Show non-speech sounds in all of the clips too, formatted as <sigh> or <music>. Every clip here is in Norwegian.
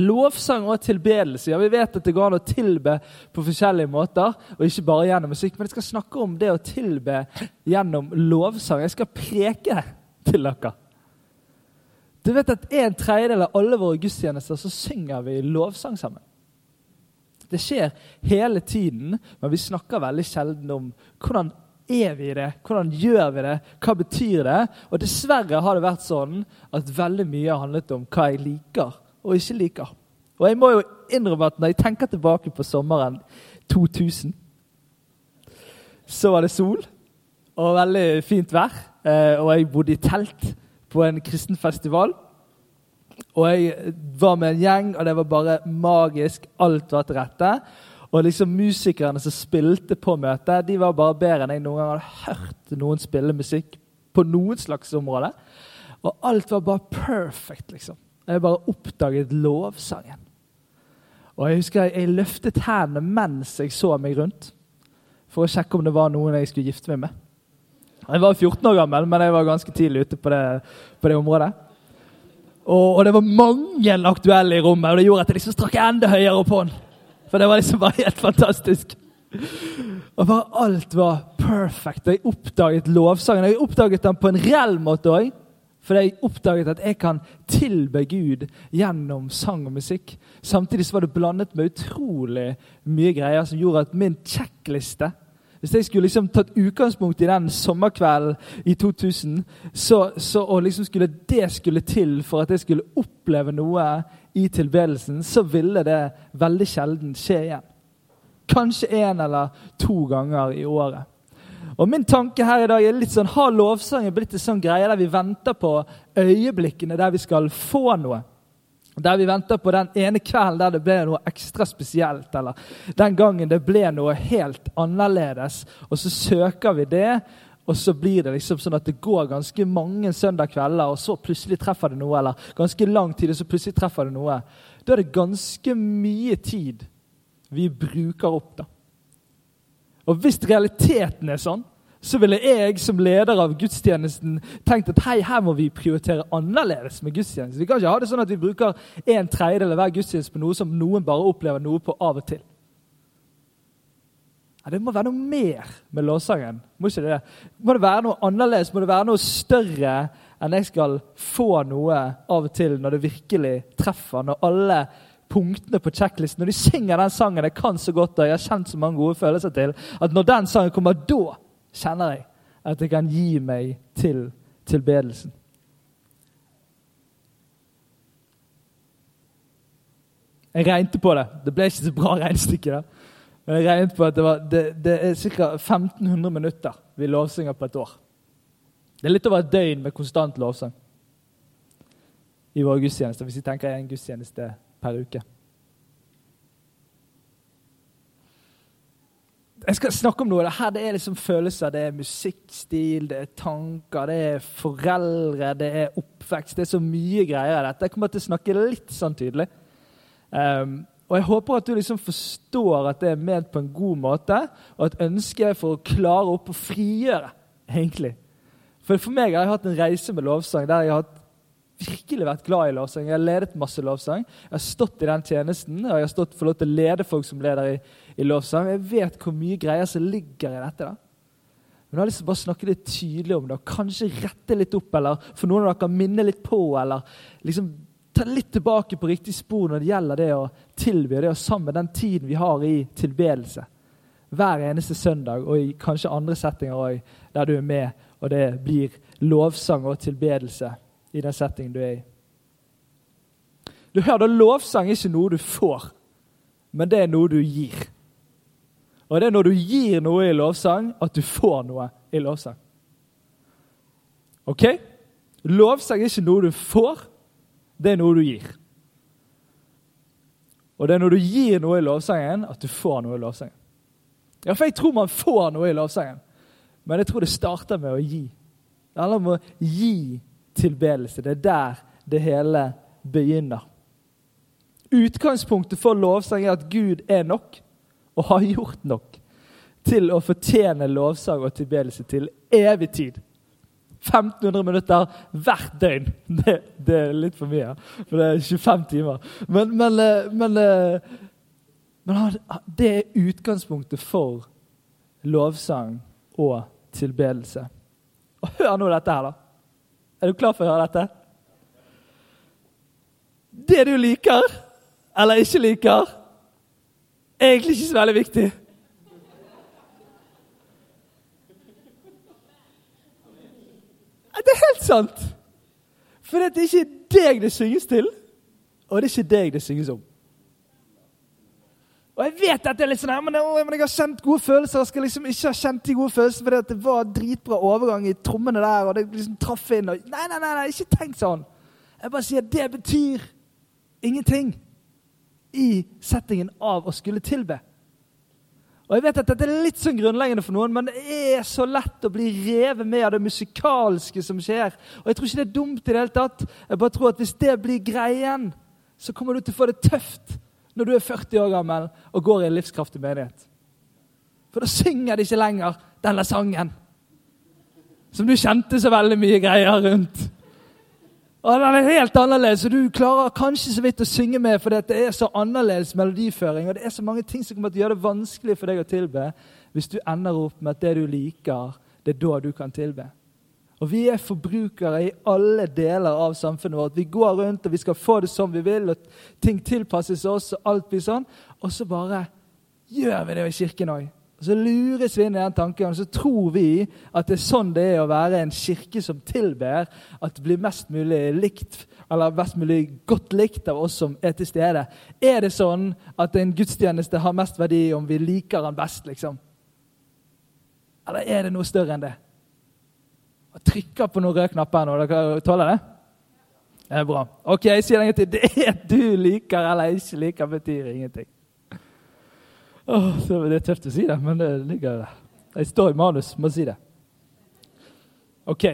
Lovsang og tilbedelse. Ja, Vi vet at det går an å tilbe på forskjellige måter, og ikke bare gjennom musikk. Men jeg skal snakke om det å tilbe gjennom lovsang. Jeg skal preke til dere. Du vet at En tredjedel av alle våre gudstjenester så synger vi lovsang sammen. Det skjer hele tiden, men vi snakker veldig sjelden om hvordan er vi i det, hvordan gjør vi det, hva betyr det? Og dessverre har det vært sånn at veldig mye har handlet om hva jeg liker og ikke liker. Og jeg må jo innrømme at når jeg tenker tilbake på sommeren 2000, så var det sol og veldig fint vær. eh, Og jeg bodde i telt på en kristen festival. Og jeg var med en gjeng, og det var bare magisk. Alt var til rette. Og liksom musikerne som spilte på møtet, de var bare bedre enn jeg noen gang hadde hørt noen spille musikk på noen slags område. Og alt var bare perfect, liksom. Jeg bare oppdaget lovsangen. Og Jeg husker jeg, jeg løftet hendene mens jeg så meg rundt, for å sjekke om det var noen jeg skulle gifte meg med. Jeg var 14 år gammel, men jeg var ganske tidlig ute på det, på det området. Og, og, det var mange aktuelle i rommet, og det gjorde at jeg liksom strakk enda høyere opp hånden. For det var liksom bare helt fantastisk. Og bare alt var perfect. Jeg oppdaget lovsangen. Jeg oppdaget den på en reell måte òg. For jeg oppdaget at jeg kan tilbe Gud gjennom sang og musikk. Samtidig så var det blandet med utrolig mye greier som gjorde at min sjekkliste Hvis jeg skulle liksom tatt utgangspunkt i den sommerkvelden i 2000, så, så, og liksom skulle det skulle til for at jeg skulle oppleve noe i tilbedelsen, så ville det veldig sjelden skje igjen. Kanskje én eller to ganger i året. Og Min tanke her i dag er litt sånn, Har lovsangen blitt en sånn greie der vi venter på øyeblikkene der vi skal få noe? Der vi venter på den ene kvelden der det ble noe ekstra spesielt, eller den gangen det ble noe helt annerledes, og så søker vi det, og så blir det liksom sånn at det går ganske mange søndagskvelder, og så plutselig treffer det noe, eller ganske lang tid, og så plutselig treffer det noe. Da er det ganske mye tid vi bruker opp, da. Og hvis realiteten er sånn, så ville jeg som leder av gudstjenesten tenkt at hei, her må vi prioritere annerledes med gudstjenesten. Vi kan ikke ha det sånn at vi bruker en tredjedel av hver gudstjeneste på noe som noen bare opplever noe på av og til. Ja, det må være noe mer med lovsangen. Må det? Må det være noe annerledes? Må det være noe større enn jeg skal få noe av og til når det virkelig treffer? Når alle punktene på checklisten, når de synger den sangen jeg kan så godt og jeg har kjent så mange gode følelser til, at når den sangen kommer, da kjenner jeg at jeg kan gi meg til tilbedelsen. Jeg regnet på det. Det ble ikke så bra <laughs> regnestykke. Men jeg regnet på at det, var, det, det er ca. 1500 minutter vi lovsynger på et år. Det er litt over et døgn med konstant lovsang i våre gudstjenester, hvis vi tenker en gudstjeneste per uke. Jeg skal snakke om noe. Det her det er liksom følelser, det er musikkstil, det er tanker, det er foreldre, det er oppvekst. Det er så mye greier i dette. Jeg kommer til å snakke litt sånn tydelig. Um, og Jeg håper at du liksom forstår at det er ment på en god måte, og et ønske for å klare opp og frigjøre. egentlig. For For meg har jeg hatt en reise med lovsang der jeg har virkelig vært glad i lovsang. Jeg har ledet masse lovsang. Jeg har stått i den tjenesten, og jeg har stått for lov til å lede folk som leder i, i lovsang. Jeg vet hvor mye greier som ligger i dette. da. Men jeg har lyst til å bare snakke litt tydelig om det, og kanskje rette litt opp, eller for noen av dere minne litt på, eller liksom ta litt tilbake på riktig spor når det gjelder det å tilby og det å sammen den tiden vi har i tilbedelse. Hver eneste søndag, og i kanskje andre settinger òg, der du er med, og det blir lovsang og tilbedelse i den settingen du er i. Du hører da, Lovsang er ikke noe du får, men det er noe du gir. Og det er når du gir noe i lovsang, at du får noe i lovsang. Ok? Lovsang er ikke noe du får, det er noe du gir. Og det er når du gir noe i lovsangen, at du får noe i lovsangen. Ja, for jeg tror man får noe i lovsangen, men jeg tror det starter med å gi. Det handler om å gi tilbedelse. Det er der det hele begynner. Utgangspunktet for lovsang er at Gud er nok og har gjort nok til å fortjene lovsang og tilbedelse til evig tid. 1500 minutter hvert døgn. <laughs> Det, det, er litt for mye, for det er 25 timer. Men, men, eh, men, eh, men det er utgangspunktet for lovsang og tilbedelse. Og Hør nå dette her, da. Er du klar for å høre dette? Det du liker eller ikke liker, er egentlig ikke så veldig viktig. Det er helt sant! For det er ikke deg det synges til, og det er ikke deg det synges om. Og Jeg vet at det er litt sånn, men, men jeg har kjent gode følelser. Jeg skal liksom ikke ha kjent de gode følelsene fordi det var dritbra overgang i trommene der. og det liksom traff inn. Og, nei, nei, nei, nei, ikke tenk sånn. Jeg bare sier at det betyr ingenting i settingen av å skulle tilbe. Og jeg vet at Dette er litt sånn grunnleggende for noen, men det er så lett å bli revet med av det musikalske som skjer. Og Jeg tror ikke det er dumt. i det hele tatt. Jeg bare tror at Hvis det blir greien, så kommer du til å få det tøft når du er 40 år gammel og går i en livskraftig menighet. For da synger de ikke lenger denne sangen som du kjente så veldig mye greier rundt. Og Den er helt annerledes, og du klarer kanskje så vidt å synge med fordi det er så annerledes melodiføring. og Det er så mange ting som kommer til å gjøre det vanskelig for deg å tilbe hvis du ender opp med at det du liker, det er da du kan tilbe. Og Vi er forbrukere i alle deler av samfunnet vårt. Vi går rundt og vi skal få det som vi vil, og ting tilpasses oss, og alt blir sånn. Og så bare gjør vi det i kirken òg. Og Så lures vi inn i den tanken, og så tror vi at det er sånn det er å være en kirke som tilber, at det blir mest mulig likt, eller mest mulig godt likt av oss som er til stede. Er det sånn at en gudstjeneste har mest verdi om vi liker den best, liksom? Eller er det noe større enn det? Jeg trykker på noen røde knapper nå. Dere tåler det? Det er bra. Ok, jeg sier en. Det du liker eller ikke liker, betyr ingenting. Oh, det er tøft å si det, men det ligger der. Jeg står i manus, må si det. Ok.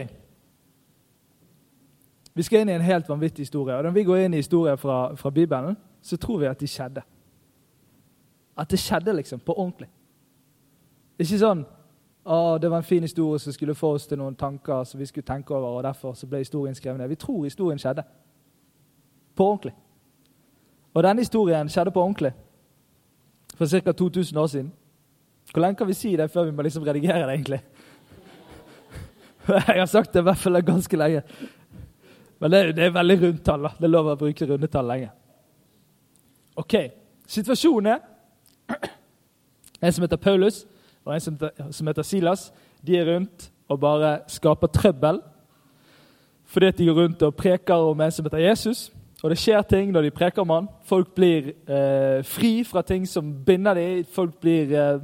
Vi skal inn i en helt vanvittig historie. og Når vi går inn i historien fra, fra Bibelen, så tror vi at de skjedde. At det skjedde liksom, på ordentlig. Ikke sånn å, det var en fin historie som skulle få oss til noen tanker som vi skulle tenke over, og derfor så ble historien skrevet ned. Vi tror historien skjedde. På ordentlig. Og denne historien skjedde på ordentlig for ca. 2000 år siden. Hvor lenge kan vi si det før vi må liksom redigere det, egentlig? <laughs> Jeg har sagt det i hvert fall ganske lenge. Men det, det er veldig rundt tall. Det er lov å bruke rundetall lenge. Ok, Situasjonen er <clears throat> en som heter Paulus, og en som heter Silas. De er rundt og bare skaper trøbbel fordi de går rundt og preker om en som heter Jesus. Og det skjer ting når de preker om han. Folk blir eh, fri fra ting som binder dem. Folk blir eh,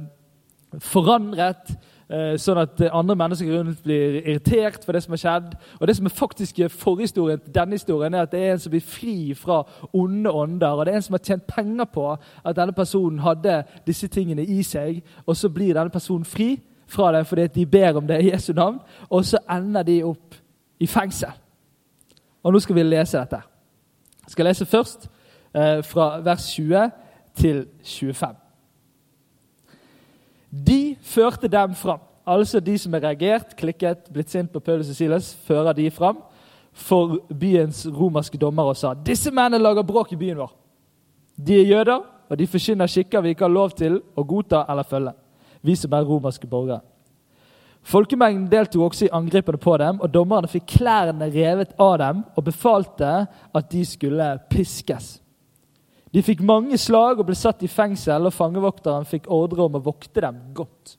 forandret, eh, sånn at andre mennesker rundt blir irritert for det som har skjedd. Og Det som er faktisk forhistorien til denne historien, er at det er en som blir fri fra onde ånder. Og det er en som har tjent penger på at denne personen hadde disse tingene i seg. Og så blir denne personen fri fra det fordi de ber om det i Jesu navn. Og så ender de opp i fengsel. Og nå skal vi lese dette. Jeg skal lese først eh, fra vers 20 til 25. De førte dem fram. Altså de som har reagert, klikket, blitt sint på Paulus og Silas, fører de fram for byens romerske dommer og sa disse mennene lager bråk i byen vår. De er jøder, og de forkynner skikker vi ikke har lov til å godta eller følge, vi som er romerske borgere. Folkemengden deltok også i angrepene på dem, og dommerne fikk klærne revet av dem og befalte at de skulle piskes. De fikk mange slag og ble satt i fengsel, og fangevokteren fikk ordre om å vokte dem godt.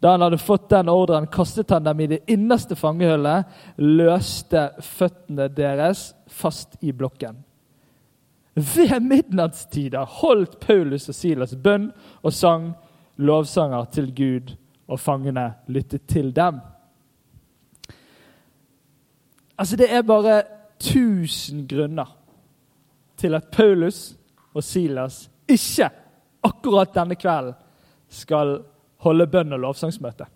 Da han hadde fått den ordren, kastet han dem i det innerste fangehullet, løste føttene deres fast i blokken. Ved midnattstider holdt Paulus og Silas bønn og sang lovsanger til Gud og fangene lyttet til dem. Altså, det er bare tusen grunner til at Paulus og Silas ikke akkurat denne kvelden skal holde bønn og lovsangsmøte.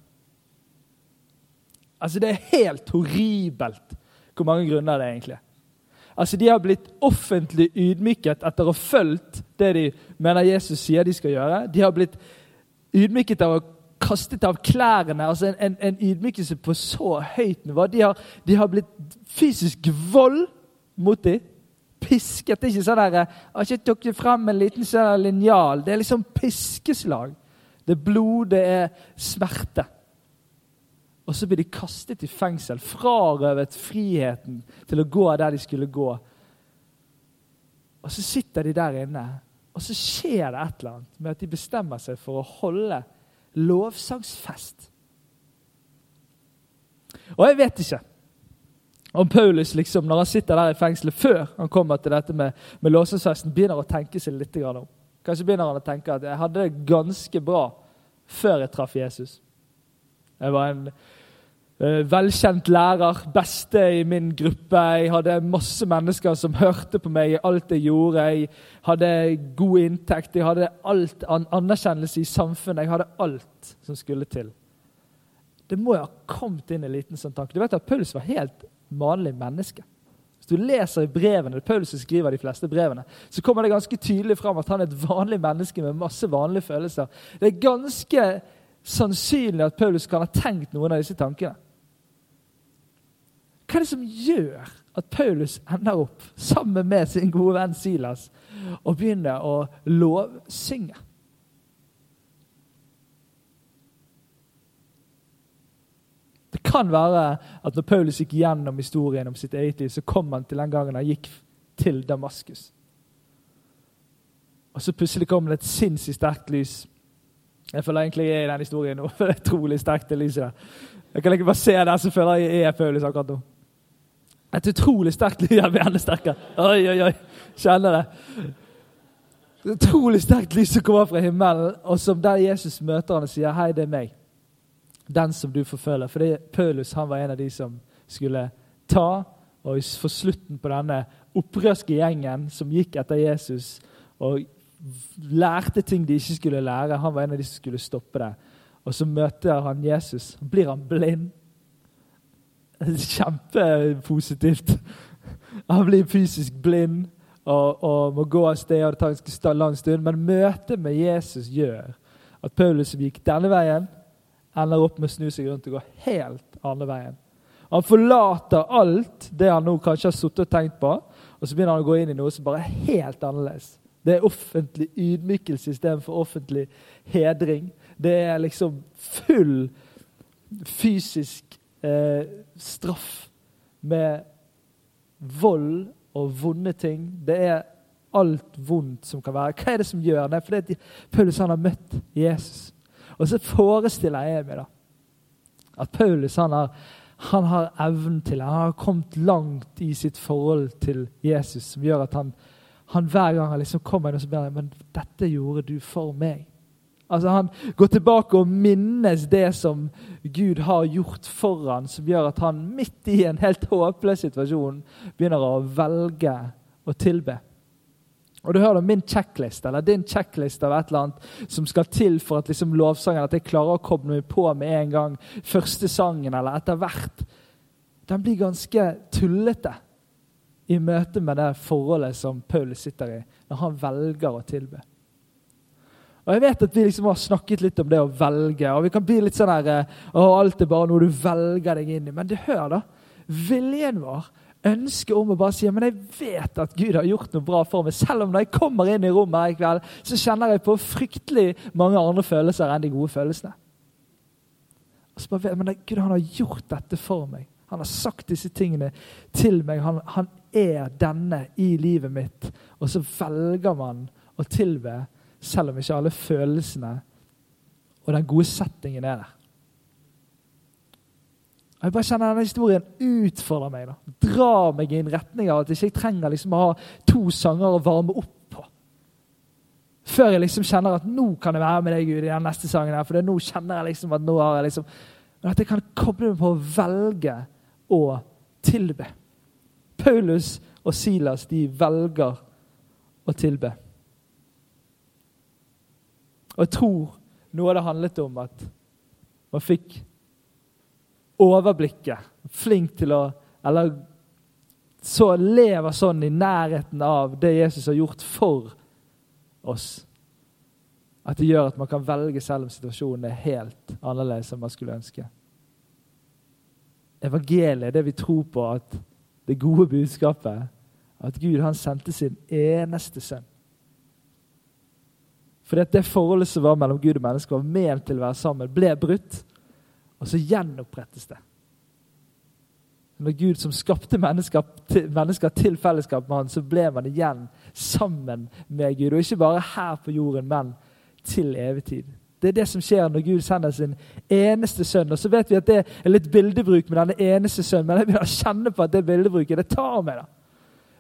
Altså, Det er helt horribelt hvor mange grunner det er egentlig. Altså, De har blitt offentlig ydmyket etter å ha fulgt det de mener Jesus sier de skal gjøre. De har blitt ydmyket av å kastet av klærne. altså En, en, en ydmykelse på så høyt nivå. De har, de har blitt fysisk vold mot dem. Pisket. Det er ikke sånn der, har ikke tok frem en liten sånn linjal. Det er liksom piskeslag. Det er blod, det er smerte. Og så blir de kastet i fengsel, frarøvet friheten til å gå der de skulle gå. Og så sitter de der inne, og så skjer det et eller annet med at de bestemmer seg for å holde lovsangsfest. Og jeg vet ikke om Paulus, liksom, når han sitter der i fengselet, før han kommer til dette med, med lovsangsfesten, begynner å tenke seg litt om. Kanskje begynner han å tenke at jeg hadde det ganske bra før jeg traff Jesus. Jeg var en velkjent lærer, beste i min gruppe. Jeg hadde masse mennesker som hørte på meg i alt jeg gjorde. Jeg hadde god inntekt, jeg hadde alt an anerkjennelse i samfunnet. Jeg hadde alt som skulle til. Det må jo ha kommet inn en liten sånn tanke. Du vet at Paulus var helt vanlig menneske. Hvis du leser i brevene, Paulus skriver de fleste brevene, så kommer det ganske tydelig fram at han er et vanlig menneske med masse vanlige følelser. Det er ganske sannsynlig at Paulus kan ha tenkt noen av disse tankene. Hva er det som gjør at Paulus ender opp sammen med sin gode venn Silas og begynner å lovsynge? Det kan være at når Paulus gikk gjennom historien om sitt eget liv, så kom han til den gangen han gikk til Damaskus. Og så plutselig kom det et sinnssykt sterkt lys jeg føler egentlig jeg er i den historien nå. <laughs> for Det er utrolig sterkt, det lyset der. Jeg kan ikke bare se der, så føler jeg jeg er Paulus akkurat nå. Et utrolig sterkt. Jeg blir <laughs> enda sterkere. Oi, oi, oi. Kjenner det. Et utrolig sterkt lys som kommer fra himmelen, og som der Jesus møter han og sier 'Hei, det er meg'. Den som du forfølger. For Paulus han var en av de som skulle ta og få slutten på denne opprørske gjengen som gikk etter Jesus og lærte ting de ikke skulle lære. Han var en av de som skulle stoppe det. Og så møter han Jesus. Blir han blind? Kjempepositivt. Han blir fysisk blind og, og må gå av sted. og Det tar en lang stund. Men møtet med Jesus gjør at Paulus som gikk denne veien, ender opp med å snu seg rundt og gå helt andre veien. Han forlater alt det han nå kanskje har sittet og tenkt på, og så begynner han å gå inn i noe som bare er helt annerledes. Det er offentlig ydmykelse istedenfor offentlig hedring. Det er liksom full fysisk eh, straff med vold og vonde ting. Det er alt vondt som kan være. Hva er det som gjør det? Fordi Paulus han har møtt Jesus. Og så forestiller jeg meg da, at Paulus han har, han har evnen til Han har kommet langt i sitt forhold til Jesus, som gjør at han han hver gang han liksom kommer inn og så ber han, men dette gjorde du for meg. Altså Han går tilbake og minnes det som Gud har gjort for han, som gjør at han midt i en helt håpløs situasjon begynner å velge å tilbe. Og du hører min checklist, eller din checklist av et eller annet som skal til for at liksom lovsangen, at jeg klarer å koble meg på med en gang. Første sangen, eller etter hvert. Den blir ganske tullete i møte med det forholdet som Paul sitter i, når han velger å tilbe. Og Jeg vet at vi liksom har snakket litt om det å velge, og vi kan bli litt sånn her å, Alt er bare noe du velger deg inn i. Men det hør, da. Viljen vår, ønsket om å bare si men jeg vet at Gud har gjort noe bra for meg. Selv om når jeg kommer inn i rommet her i kveld, så kjenner jeg på fryktelig mange andre følelser enn de gode følelsene. Og så bare vet, men Gud han har gjort dette for meg. Han har sagt disse tingene til meg. Han, han er denne i livet mitt. Og så velger man å tilbe, selv om ikke alle følelsene og den gode settingen er der. Jeg bare kjenner Denne historien utfordrer meg. da. Drar meg i en retning av at jeg ikke trenger liksom å ha to sanger å varme opp på. Før jeg liksom kjenner at nå kan jeg være med deg, Gud, i den neste sangen. her, For nå kjenner jeg liksom at nå har jeg liksom Men at jeg kan koble meg på å velge å tilbe. Paulus og Silas de velger å tilbe. Og jeg tror noe av det handlet om at man fikk overblikket. Flink til å Eller så lever sånn i nærheten av det Jesus har gjort for oss. At det gjør at man kan velge selv om situasjonen er helt annerledes enn man skulle ønske. Evangeliet er det vi tror på, at det gode budskapet, at Gud han sendte sin eneste sønn. Fordi det forholdet som var mellom Gud og mennesker, var ment til å være sammen, ble brutt. Og så gjenopprettes det. Når Gud som skapte mennesker til, mennesker til fellesskap med han, så ble man igjen sammen med Gud. Og ikke bare her på jorden, men til evig tid. Det er det som skjer når Gud sender sin eneste sønn. Og så vet vi at det er litt bildebruk med denne eneste sønnen, men jeg begynner å kjenne på at det bildebruket det tar meg. da.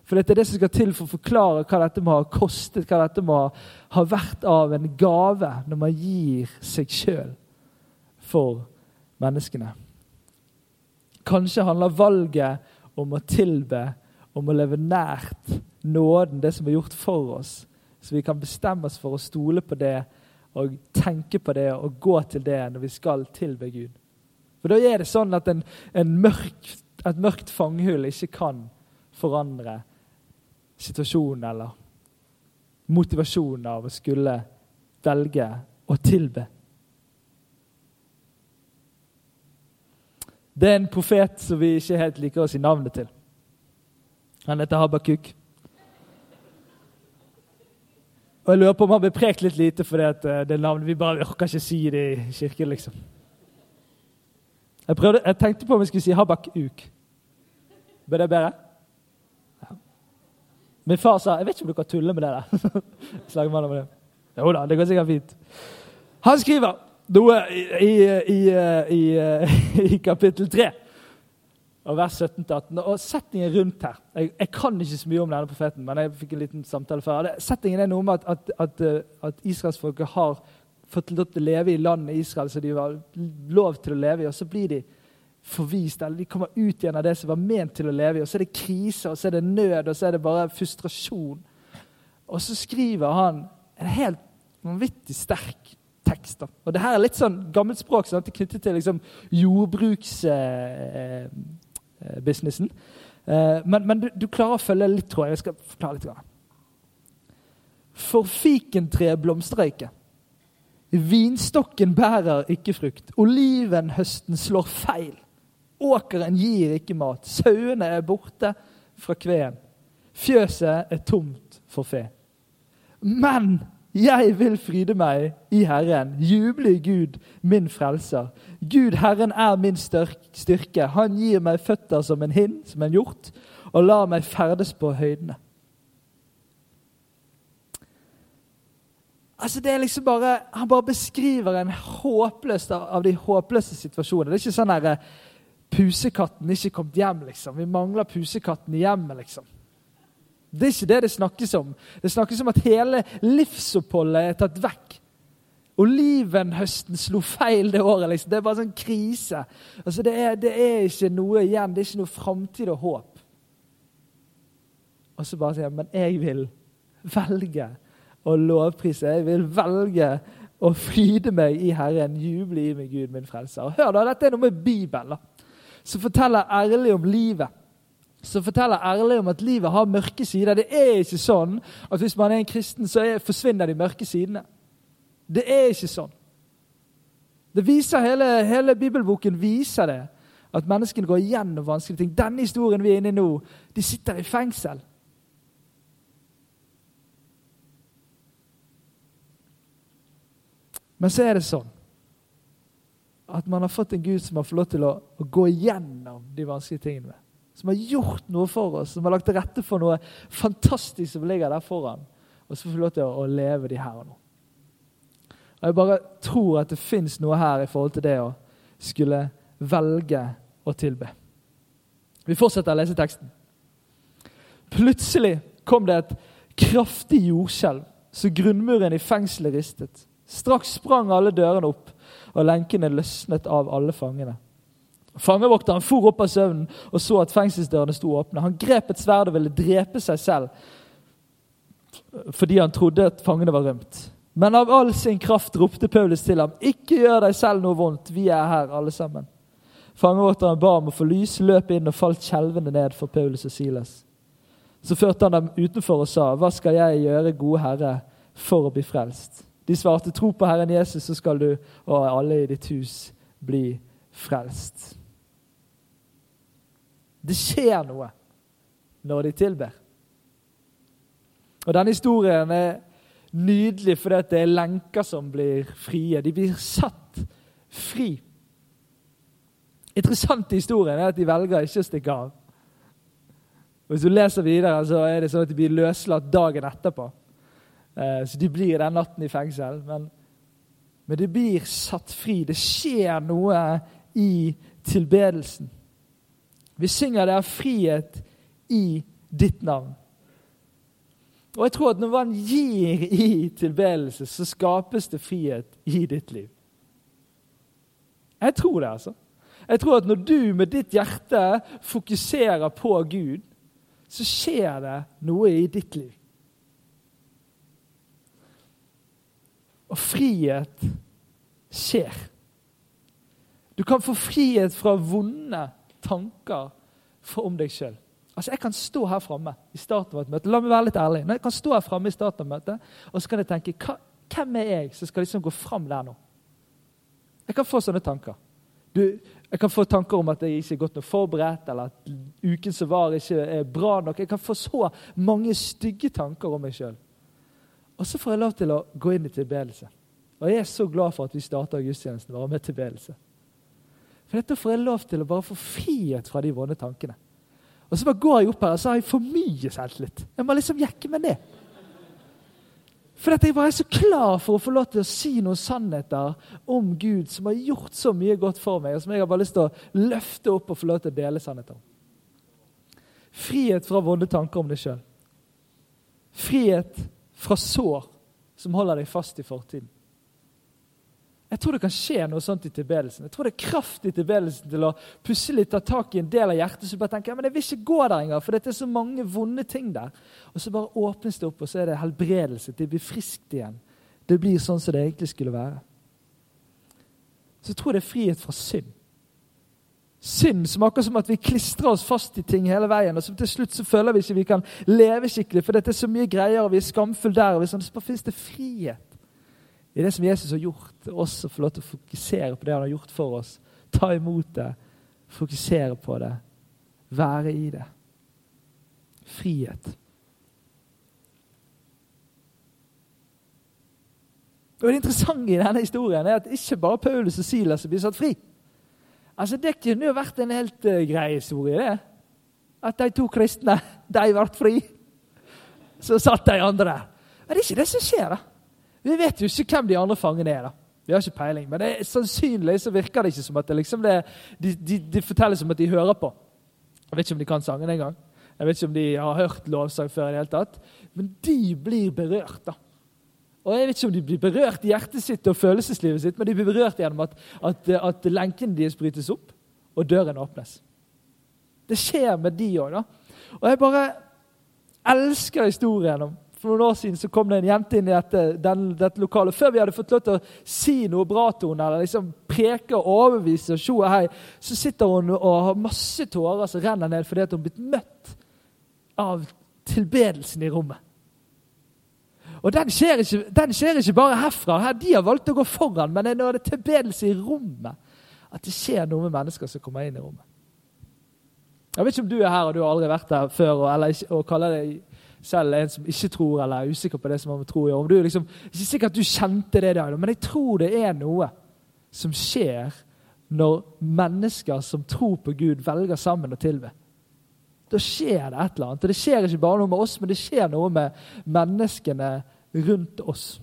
For det er det som skal til for å forklare hva dette må ha kostet, hva dette må ha vært av en gave når man gir seg sjøl for menneskene. Kanskje handler valget om å tilbe, om å leve nært nåden, det som er gjort for oss, så vi kan bestemme oss for å stole på det og tenke på det og gå til det når vi skal tilbe Gud. For da er det sånn at en, en mørk, et mørkt fangehull ikke kan forandre situasjonen eller motivasjonen av å skulle velge å tilbe. Det er en profet som vi ikke helt liker å si navnet til. Han heter Habakuk. Og Jeg lurer på om han ble prekt litt lite fordi at det det navnet vi bare orker ikke si det i kirken. liksom. Jeg, prøvde, jeg tenkte på om jeg skulle si Habakuk. Ble det bedre? Min far sa jeg vet ikke om du kan tulle med det der. Slagmann med det. Jo da, det går sikkert fint. Han skriver noe i, i, i, i <laughs> kapittel 3, og vers 17-18. Og Settingen rundt her jeg, jeg, kan ikke så mye om denne profeten, men jeg fikk en liten samtale før. Settingen er noe med at, at, at, at israelsfolket har fått lov til å leve i landet Israel så de har lov til å leve i, og så blir de forvist, eller de kommer ut igjen av det som var ment til å leve i. Og så er det krise, og så er det nød, og så er det bare frustrasjon. Og så skriver han en helt vanvittig sterk tekster. Og det her er litt sånn gammelt språk sånn, knyttet til liksom, jordbruksbusinessen. Eh, eh, men, men du, du, klarer å følge litt, tror jeg. Jeg skal forklare litt. For fikentreet blomstrer ikke. Vinstokken bærer ikke frukt. Olivenhøsten slår feil. Åkeren gir ikke mat. Sauene er borte fra kveen. Fjøset er tomt for fe. Men jeg vil fryde meg i Herren, juble i Gud, min frelser. Gud, Herren, er min styrke. Han gir meg føtter som en hind, som en hjort, og lar meg ferdes på høydene. Altså det er liksom bare, Han bare beskriver en håpløs av de håpløse situasjonene. Det er ikke sånn der eh, pusekatten ikke kommet hjem, liksom. Vi mangler pusekatten i hjemmet, liksom. Det er ikke det det snakkes om. Det snakkes om at hele livsoppholdet er tatt vekk. Olivenhøsten slo feil det året. liksom. Det er bare sånn krise. Altså, det er, det er ikke noe igjen. Det er ikke noe framtid og håp. Og så bare sier jeg, men jeg vil velge å lovprise. Jeg vil velge å fryde meg i Herren, juble i meg, Gud, min frelser. Hør da, Dette er noe med Bibelen, da, som forteller ærlig om livet som forteller ærlig om at livet har mørke sider. Det er ikke sånn at hvis man er en kristen, så er, forsvinner de mørke sidene. Det er ikke sånn. Det viser hele, hele bibelboken viser det. At menneskene går igjennom vanskelige ting. Denne historien vi er inne i nå, de sitter i fengsel. Men så er det sånn at man har fått en Gud som har fått lov til å, å gå igjennom de vanskelige tingene som har gjort noe for oss, som har lagt til rette for noe fantastisk som ligger der foran. Og så får vi lov til å, å leve de her og nå. Og Jeg bare tror at det fins noe her i forhold til det å skulle velge å tilbe. Vi fortsetter å lese teksten. Plutselig kom det et kraftig jordskjelv, så grunnmuren i fengselet ristet. Straks sprang alle dørene opp, og lenkene løsnet av alle fangene. Fangevokteren for opp av søvnen og så at fengselsdørene sto åpne. Han grep et sverd og ville drepe seg selv fordi han trodde at fangene var rømt. Men av all sin kraft ropte Paulus til ham, ikke gjør deg selv noe vondt, vi er her alle sammen. Fangevokteren ba om å få lys, løp inn og falt skjelvende ned for Paulus og Silas. Så førte han dem utenfor og sa, hva skal jeg gjøre, gode Herre, for å bli frelst? De svarte, tro på Herren Jesus, så skal du og alle i ditt hus bli frelst. Det skjer noe når de tilber. Og Denne historien er nydelig fordi det er lenker som blir frie. De blir satt fri. Interessant i historien er at de velger ikke å stikke av. Hvis du leser videre, så er det sånn at de blir løslatt dagen etterpå. Eh, så de blir den natten i fengsel. Men, men de blir satt fri. Det skjer noe i tilbedelsen. Vi synger det er frihet i ditt navn. Og jeg tror at når man gir i tilbedelse, så skapes det frihet i ditt liv. Jeg tror det, altså. Jeg tror at når du med ditt hjerte fokuserer på Gud, så skjer det noe i ditt liv. Og frihet skjer. Du kan få frihet fra vonde tanker om deg sjøl. Altså, Jeg kan stå her framme i starten av et møte. La meg være litt ærlig. Når jeg kan stå her framme i starten av møtet, og så kan jeg tenke Hvem er jeg som skal liksom gå fram der nå? Jeg kan få sånne tanker. Du, jeg kan få tanker om at jeg ikke er godt nok forberedt, eller at uken som var, ikke er bra nok. Jeg kan få så mange stygge tanker om meg sjøl. Og så får jeg lov til å gå inn i tilbedelse. Og jeg er så glad for at vi starter gudstjenesten vår med tilbedelse. For dette får jeg lov til å bare få frihet fra de vonde tankene. Og så bare går jeg opp her og så har jeg for mye selvtillit. Jeg må liksom jekke meg ned. For at jeg bare er så klar for å få lov til å si noen sannheter om Gud som har gjort så mye godt for meg, og som jeg har bare lyst til å løfte opp og få lov til å dele sannheter om. Frihet fra vonde tanker om deg sjøl. Frihet fra sår som holder deg fast i fortiden. Jeg tror det kan skje noe sånt i tilbedelsen. Jeg tror det er kraft i tilbedelsen til å plutselig ta tak i en del av hjertet som bare tenker ja, men jeg vil ikke gå der engang, for det er så mange vonde ting der. Og så bare åpnes det opp, og så er det helbredelse. Det blir friskt igjen. Det blir sånn som det egentlig skulle være. Så jeg tror det er frihet fra synd. Synd som akkurat som at vi klistrer oss fast i ting hele veien, og så til slutt så føler vi ikke vi kan leve skikkelig, for dette er så mye greier, og vi er skamfulle der. og vi sånn, Så bare finnes det frihet i det som Jesus har gjort, også få lov til å fokusere på det han har gjort for oss. Ta imot det, fokusere på det, være i det. Frihet. Og Det interessante i denne historien er at ikke bare Paulus og Silas blir satt fri. Altså Det kunne jo vært en helt uh, grei historie, det. At de to kristne de ble fri. Så satt de andre der. Men det er ikke det som skjer. da. Vi vet jo ikke hvem de andre fangene er. da. Vi har ikke peiling, men det sannsynlig så virker det ikke som at det liksom det, de, de, de, forteller som at de hører på. Jeg vet ikke om de kan sangen engang. Jeg vet ikke om de har hørt lovsang før. i det hele tatt. Men de blir berørt. da. Og Jeg vet ikke om de blir berørt i hjertet sitt og følelseslivet sitt, men de blir berørt gjennom at, at, at lenkene deres brytes opp, og døren åpnes. Det skjer med de òg, da. Og jeg bare elsker historien om for noen år siden så kom det en jente inn i dette, den, dette lokalet. Før vi hadde fått lov til å si noe bra til henne, eller liksom preke og overbevise, og hei, så sitter hun og har masse tårer som renner ned fordi hun har blitt møtt av tilbedelsen i rommet. Og den skjer, ikke, den skjer ikke bare herfra. Her, de har valgt å gå foran, men det er tilbedelse i rommet, at det skjer noe med mennesker som kommer inn i rommet. Jeg vet ikke om du er her og du har aldri vært der før og, eller, og kaller deg selv en som ikke tror eller er usikker på det som man tror. Om du liksom, ikke sikkert at du kjente det der, men jeg tror det er noe som skjer når mennesker som tror på Gud, velger sammen å tilbe. Da skjer det et eller annet. Og det skjer ikke bare noe med oss, men det skjer noe med menneskene rundt oss.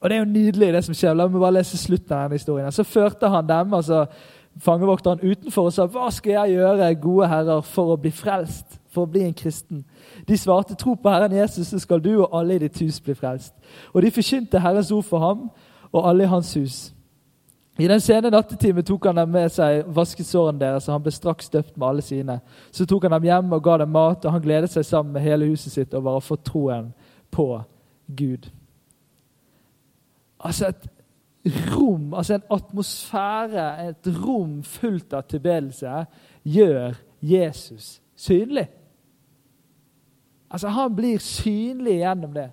Og Det er jo nydelig, det som skjer. La meg bare lese slutten av denne historien. Så førte han dem, altså fangevokteren utenfor og sa, 'Hva skal jeg gjøre, gode herrer, for å bli frelst?' For å bli en kristen. De svarte, 'Tro på Herren Jesus, så skal du og alle i ditt hus bli frelst.' Og de forkynte Herrens ord for ham og alle i hans hus. I den sene nattetimen tok han dem med seg vaskesårene deres, og han ble straks døpt med alle sine. Så tok han dem hjem og ga dem mat, og han gledet seg sammen med hele huset sitt over å få troen på Gud. Altså et rom, altså en atmosfære, et rom fullt av tilbedelse, gjør Jesus synlig. Altså Han blir synlig gjennom det.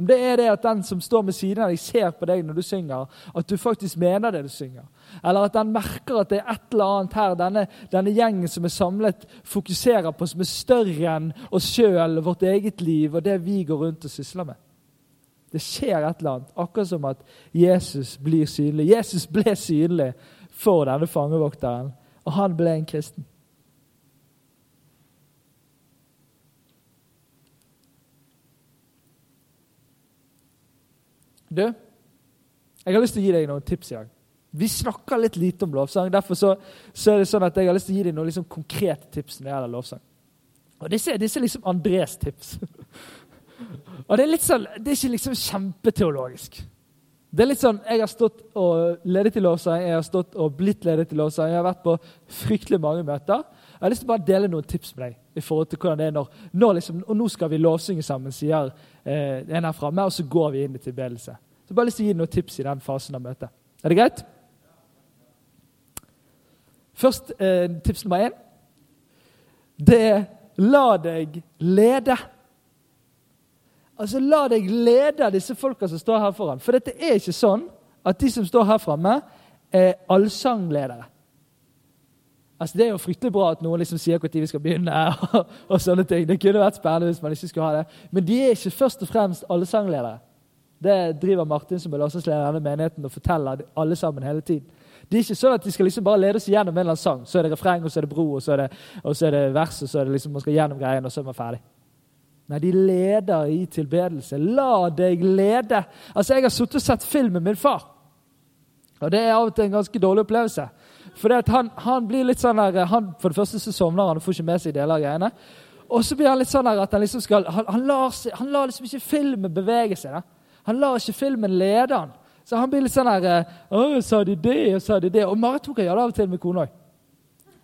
Om det er det at den som står med siden av deg, ser på deg når du synger, at du faktisk mener det du synger. Eller at den merker at det er et eller annet her denne, denne gjengen som er samlet, fokuserer på, som er større enn oss sjøl, vårt eget liv og det vi går rundt og sysler med. Det skjer et eller annet, akkurat som at Jesus blir synlig. Jesus ble synlig for denne fangevokteren, og han ble en kristen. Du, jeg har lyst til å gi deg noen tips i dag. Vi snakker litt lite om lovsang. Derfor så, så er det sånn at jeg har lyst til å gi deg noen liksom konkrete tips når det gjelder lovsang. Og disse, disse er liksom Andres tips. <laughs> og det er, litt sånn, det er ikke liksom kjempeteologisk. Det er litt sånn, Jeg har stått og ledet i lovsang, jeg har stått og blitt ledet til lovsang. Jeg har vært på fryktelig mange møter. Jeg har lyst til å bare dele noen tips med deg. i forhold til hvordan det er når, når liksom, Og nå skal vi lovsynge sammen, sier eh, en her framme, og så går vi inn i tilbedelse. Så bare lyst til å gi noen tips i den fasen av møtet. Er det greit? Først eh, tips nummer én. Det er la deg lede. Altså, La deg lede disse folka som står her foran. For dette er ikke sånn at de som står her framme, er allsangledere. Altså, Det er jo fryktelig bra at noen liksom sier når vi skal begynne. <laughs> Og, og, sånne ting. Det kunne vært spennende hvis man ikke skulle ha det. Men de er ikke først og fremst alle sangledere. Det driver Martin som er lovsangsleder i denne menigheten og forteller alle sammen hele tiden. Det er ikke sånn at de skal liksom bare lede oss gjennom en eller annen sang. Så er det refreng, og så er det bro, og så er det, og så er det vers, og så er det liksom man skal gjennom greien, og så er man ferdig. Nei, de leder i tilbedelse. La deg lede. Altså, Jeg har sittet og sett film med min far. Og det er av og til en ganske dårlig opplevelse. For han, han, blir litt sånn der, han, For det første så sovner han og får ikke med seg deler av greiene. Og så blir han litt sånn der at han liksom skal, han, han, lar, seg, han lar liksom ikke filmen bevege seg. da. Han lar ikke filmen lede han. Så han blir litt sånn der Å, sa de det, og sa de det? Og Marit tok gjøre det av og til med kona òg.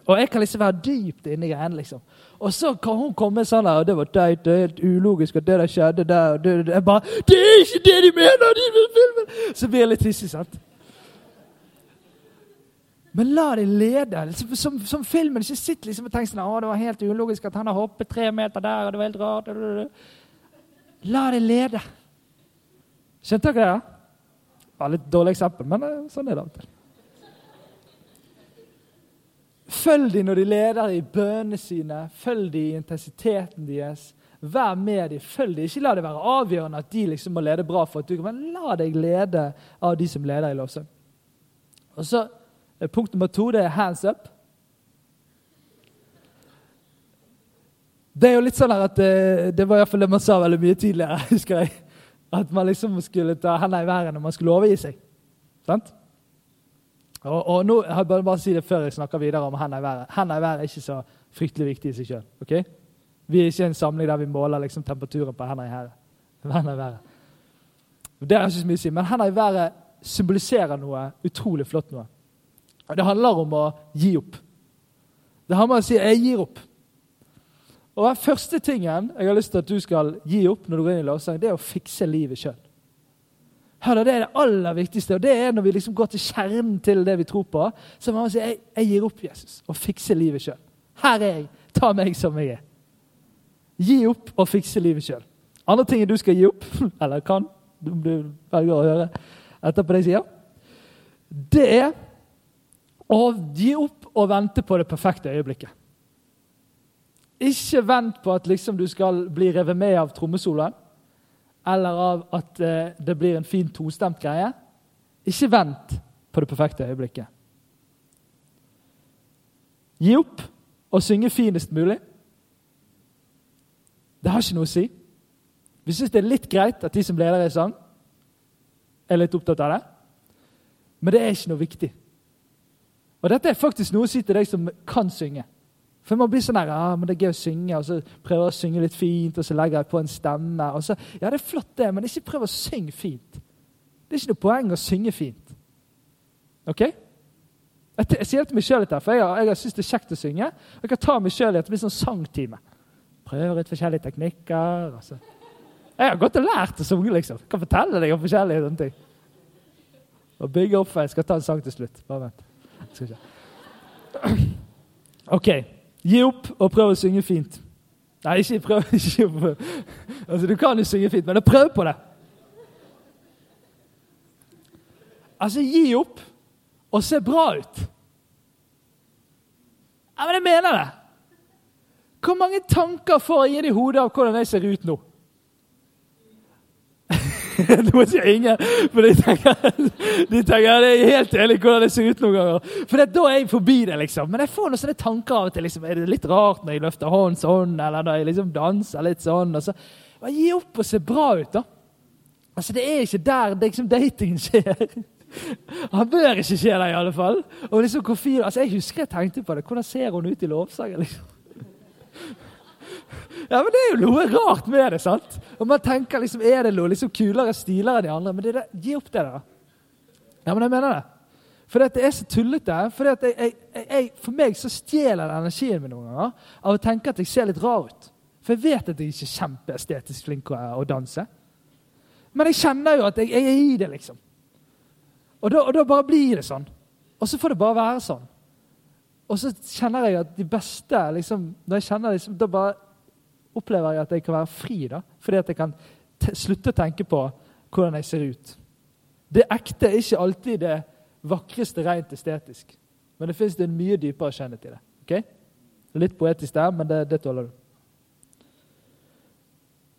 Og jeg kan liksom være dypt inni greiene. liksom. Og så kan hun komme sånn der, og det var teit, er helt ulogisk, at det der skjedde der og det, det, Jeg bare Det er ikke det de mener! de vil filme! Så blir jeg litt hissig, sant? Men la det lede. Som, som, filmen. Ikke sitter liksom og tenker sånn, å, det var helt ulogisk at han har hoppet tre meter der, og det var helt rart. La det lede. Skjønte dere det? Det var litt dårlig eksempel, men eh, sånn er det av og til. Følg dem når de leder i bønnene sine. Følg dem i intensiteten deres. Vær med dem. Følg dem. Ikke la det være avgjørende at de liksom må lede bra. for at du kan, Men la deg lede av de som leder i lovsang. Og så Punkt nummer to det er hands up. Det er jo litt sånn her at det, eh, det var iallfall det man sa veldig mye tidligere. <laughs> husker jeg. At man liksom skulle ta hendene i været når man skulle overgi seg. Sant? Og, og nå, jeg bare, bare si det før jeg snakker videre om hendene i været. Hendene i været er ikke så fryktelig viktig i seg sjøl. Okay? Vi er ikke en samling der vi måler liksom, temperaturen på hendene i. <laughs> Hendene været. Det er ikke så mye å si, Men hendene i været symboliserer noe utrolig flott. noe. Det handler om å gi opp. Det handler om å si 'jeg gir opp'. Og Den første tingen jeg har lyst til at du skal gi opp når du går inn i lovsang, det er å fikse livet sjøl. Hør Det er det aller viktigste. og det er Når vi liksom går til kjernen til det vi tror på, så må man si jeg, gir opp Jesus og fikser livet sjøl. Her er jeg. Ta meg som jeg er. Gi opp og fikse livet sjøl. Andre ting du skal gi opp, <laughs> eller kan, du velger å høre etterpå det jeg sier, det er å gi opp og vente på det perfekte øyeblikket. Ikke vent på at liksom du skal bli revet med av trommesoloen eller av at eh, det blir en fin tostemt greie. Ikke vent på det perfekte øyeblikket. Gi opp og synge finest mulig. Det har ikke noe å si. Vi syns det er litt greit at de som leder i sang, er litt opptatt av det. Men det er ikke noe viktig. Og dette er faktisk noe å si til deg som kan synge. For man blir sånn her, ja, men det er gøy å synge, og så prøver jeg å synge litt fint, og så legger jeg på en stemme. og så, Ja, det er flott, det, men ikke prøv å synge fint. Det er ikke noe poeng å synge fint. Ok? Jeg, jeg sier det til meg sjøl, for jeg, har- jeg syns det er kjekt å synge. Og jeg kan ta meg sjøl i at det blir sånn sangtime. Prøver ut forskjellige teknikker. og så... Jeg har gått og lært å synge, liksom. Jeg kan fortelle deg om forskjellige sånne ting. Og bygge opp for Jeg skal ta en sang til slutt. Bare vent. Skal ikke. OK. Gi opp og prøv å synge fint. Nei, ikke prøv. <laughs> Ikke. Altså, du kan jo synge fint, men prøv på det. Altså, gi opp og se bra ut. Ja, men jeg mener det. Hvor mange tanker får jeg inn i hodet av hvordan jeg ser ut nå? Noen sier ingen, for de tenker, <laughs> de tenker det er helt enig hvordan det ser ut noen ganger. For det, da er jeg forbi det, liksom. Men jeg får noen sånne tanker av og til. Liksom, er det litt rart når jeg løfter hånden sånn, eller når jeg liksom danser litt sånn? Og så, bare Gi opp og se bra ut, da. Altså, Det er ikke der det, liksom, datingen skjer. <laughs> Han bør ikke skje der, i alle fall. Og liksom, hvor fin, altså, Jeg husker jeg tenkte på det. Hvordan ser hun ut i lovsangen? liksom? Ja, men Det er jo noe rart med det. sant? Og man tenker liksom, Er det noe liksom kulere stiler enn de andre? Men det gi opp det da. Ja, men jeg mener det. For det er så tullete. For, jeg, jeg, jeg, for meg så stjeler det energien min noen ganger av å tenke at jeg ser litt rar ut. For jeg vet at jeg ikke er kjempeestetisk flink å, å danse. Men jeg kjenner jo at jeg, jeg er i det, liksom. Og da, og da bare blir det sånn. Og så får det bare være sånn. Og så kjenner jeg at de beste liksom, Når jeg kjenner liksom, Da bare opplever jeg at jeg kan være fri. da, Fordi at jeg kan te- slutte å tenke på hvordan jeg ser ut. Det ekte er ikke alltid det vakreste rent estetisk. Men det fins en mye dypere skjønnhet i det. ok? Litt poetisk der, men det, det tåler du.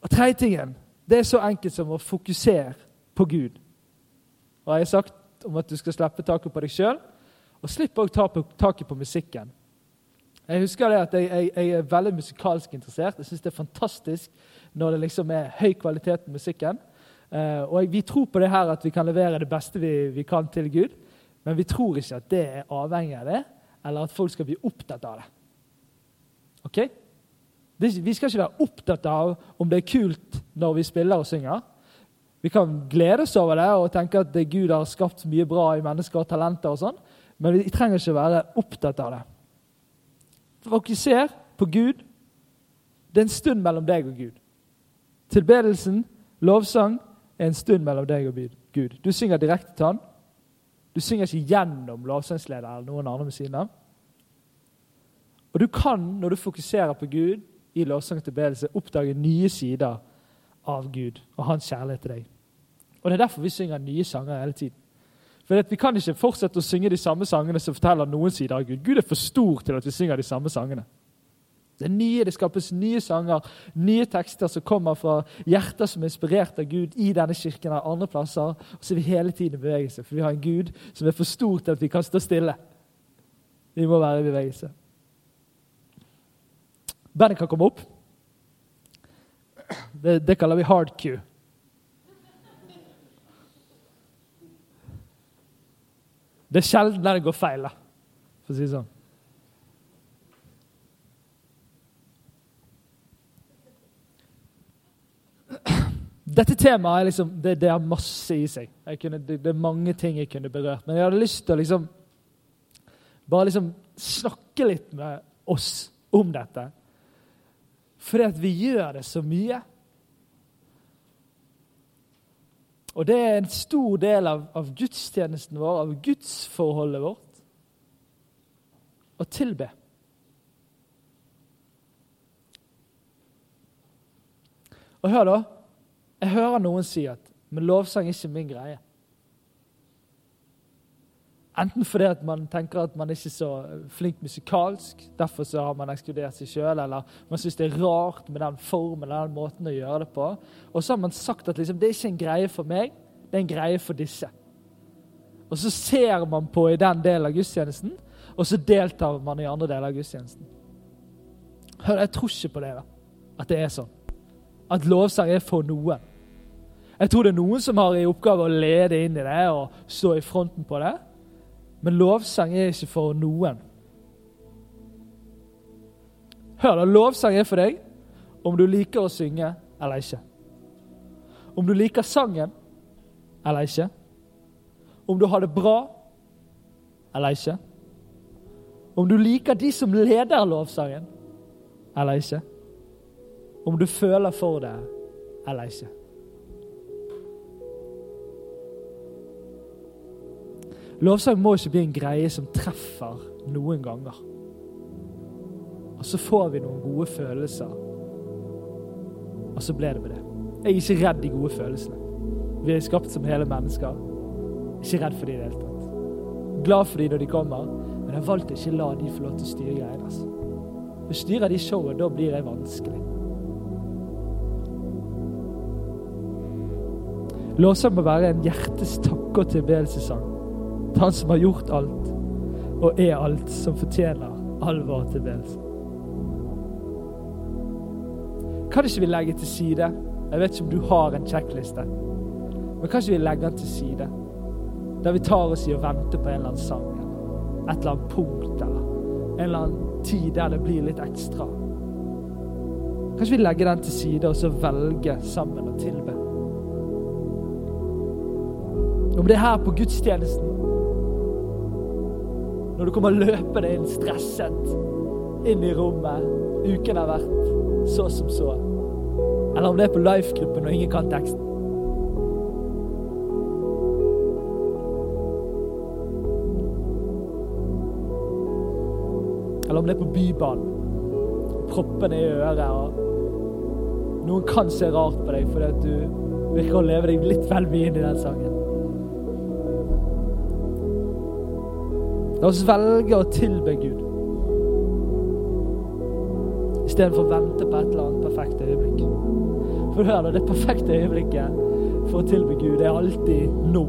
Og tredje tingen, det er så enkelt som å fokusere på Gud. Og jeg har sagt om at du skal slippe taket på deg sjøl, og slipp òg ta taket på musikken. Jeg husker det at jeg, jeg, jeg er veldig musikalsk interessert. Jeg syns det er fantastisk når det liksom er høy kvalitet på musikken. Eh, og vi tror på det her at vi kan levere det beste vi, vi kan til Gud, men vi tror ikke at det er avhengig av det, eller at folk skal bli opptatt av det. Ok? Det, vi skal ikke være opptatt av om det er kult når vi spiller og synger. Vi kan glede oss over det og tenke at Gud har skapt mye bra i mennesker og talenter, og sånn, men vi trenger ikke være opptatt av det. Fokuser på Gud. Det er en stund mellom deg og Gud. Tilbedelsen, lovsang, er en stund mellom deg og Gud. Du synger direkte til Han. Du synger ikke gjennom lovsangsleder eller noen andre ved siden av. Og du kan, når du fokuserer på Gud i lovsang og tilbedelse, oppdage nye sider av Gud og hans kjærlighet til deg. Og Det er derfor vi synger nye sanger hele tiden. For Vi kan ikke fortsette å synge de samme sangene som forteller noen sider av Gud. Gud er for stor til at vi synger de samme sangene. Det nye, det skapes nye sanger, nye tekster som kommer fra hjerter som er inspirert av Gud i denne kirken og andre plasser. Og så er vi hele tiden i bevegelse, for vi har en Gud som er for stor til at vi kan stå stille. Vi må være i bevegelse. Bandet kan komme opp. Det, det kaller vi hard cue. Det er sjelden det går feil, da, for å si det sånn. Dette temaet er liksom, det, det har masse i seg. Kunne, det, det er mange ting jeg kunne berørt. Men jeg hadde lyst til å liksom, bare liksom snakke litt med oss om dette. Fordi at vi gjør det så mye. Og det er en stor del av, av gudstjenesten vår, av gudsforholdet vårt, å tilbe. Og hør, da. Jeg hører noen si at men lovsang er ikke min greie. Enten fordi man tenker at man ikke er så flink musikalsk, derfor så har man ekskludert seg sjøl, eller man syns det er rart med den formen den måten å gjøre det på. Og så har man sagt at liksom, det er ikke en greie for meg, det er en greie for disse. Og så ser man på i den delen av gudstjenesten, og så deltar man i andre deler av gudstjenesten. Hør, Jeg tror ikke på det, da. At det er sånn. At lovsang er for noen. Jeg tror det er noen som har i oppgave å lede inn i det og stå i fronten på det. Men lovsang er ikke for noen. Hør, da. Lovsang er for deg om du liker å synge eller ikke. Om du liker sangen eller ikke. Om du har det bra eller ikke. Om du liker de som leder lovsangen eller ikke. Om du føler for det eller ikke. Lovsang må ikke bli en greie som treffer noen ganger. Og så får vi noen gode følelser, og så ble det med det. Jeg er ikke redd de gode følelsene. Vi er skapt som hele mennesker. Ikke redd for de i det hele tatt. Glad for de når de kommer, men jeg har valgt å ikke la de få lov til å styre greiene. Altså. Hvis styrer de showet, da blir jeg vanskelig. Lovsang må være en hjertes takke- og tilbedelsessang Han som har gjort alt og er alt som fortjener all vår tilbedelse. Kan ikke vi legge til side Jeg vet ikke om du har en sjekkliste, men kan ikke vi legge den til side? Der vi tar oss i å vente på en eller annen sang, et eller annet punkt, eller en eller annen tid der det blir litt ekstra. Kanskje vi legger den til side og så velger sammen å tilbe. Om det er her på gudstjenesten, når du kommer løpende inn stresset inn i rommet, uken har vært så som så, eller om det er på life-gruppen og ingen kan teksten. Eller om det er på Bybanen. Proppene i øret. og Noen kan se rart på deg fordi at du virker å leve deg litt vel mye inn i den sangen. La oss velge å tilbe Gud istedenfor å vente på et eller annet perfekt øyeblikk. For hør da, det perfekte øyeblikket for å tilbe Gud er alltid nå.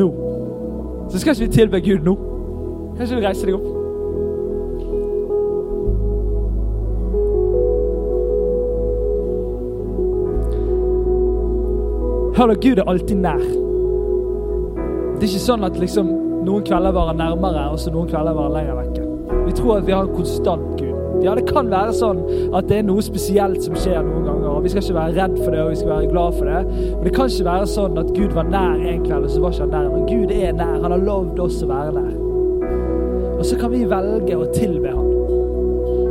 Nå. Så skal ikke vi tilbe Gud nå. Kanskje du reiser deg opp? Hør da, Gud er alltid nær. Det er ikke sånn at liksom noen kvelder varer nærmere, og så noen kvelder varer lenger vekke. Vi tror at vi har en konstant Gud. Ja, det kan være sånn at det er noe spesielt som skjer noen ganger. og Vi skal ikke være redd for det og vi skal være glad for det. Men det kan ikke være sånn at Gud var nær en kveld, og så var ikke han nær. Men Gud er nær. Han har lovd oss å være nær. Og så kan vi velge å tilbe han.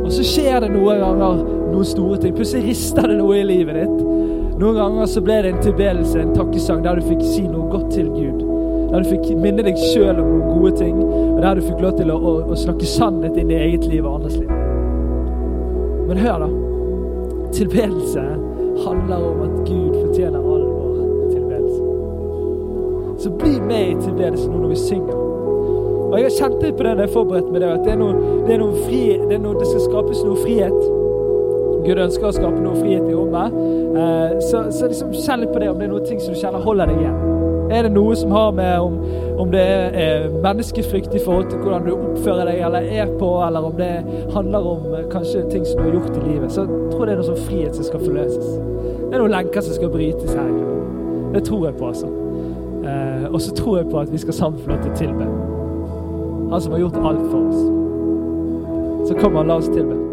Og så skjer det noen ganger noen store ting. Plutselig rister det noe i livet ditt. Noen ganger så ble det en tilbedelse, en takkesang, der du fikk si noe godt til Gud. Der du fikk minne deg sjøl om noen gode ting, og der du fikk lov til å, å, å snakke sannhet inn i eget liv og andres liv. Men hør, da. Tilbedelse handler om at Gud fortjener all vår tilbedelse. Så bli med i tilbedelse nå når vi synger. Og Jeg har kjent litt på det når jeg forberedte meg det, at det, er noe, det, er noe fri, det, er noe, det skal skapes noe frihet. Gud ønsker å skape noe frihet i rommet. Eh, så, så liksom kjenn litt på det, om det er noen ting som du kjenner holder deg igjen. Er det noe som har med om, om det er menneskefrykt i forhold til hvordan du oppfører deg eller er på, eller om det handler om eh, kanskje ting som du har gjort i livet, så jeg tror det er noe sånn frihet som skal forløses. Det er noen lenker som skal brytes her. Det tror jeg på, altså. Eh, og så tror jeg på at vi skal sammen få lov til å tilbe. Han som har gjort alt for oss. Så kom han, la oss tilbe.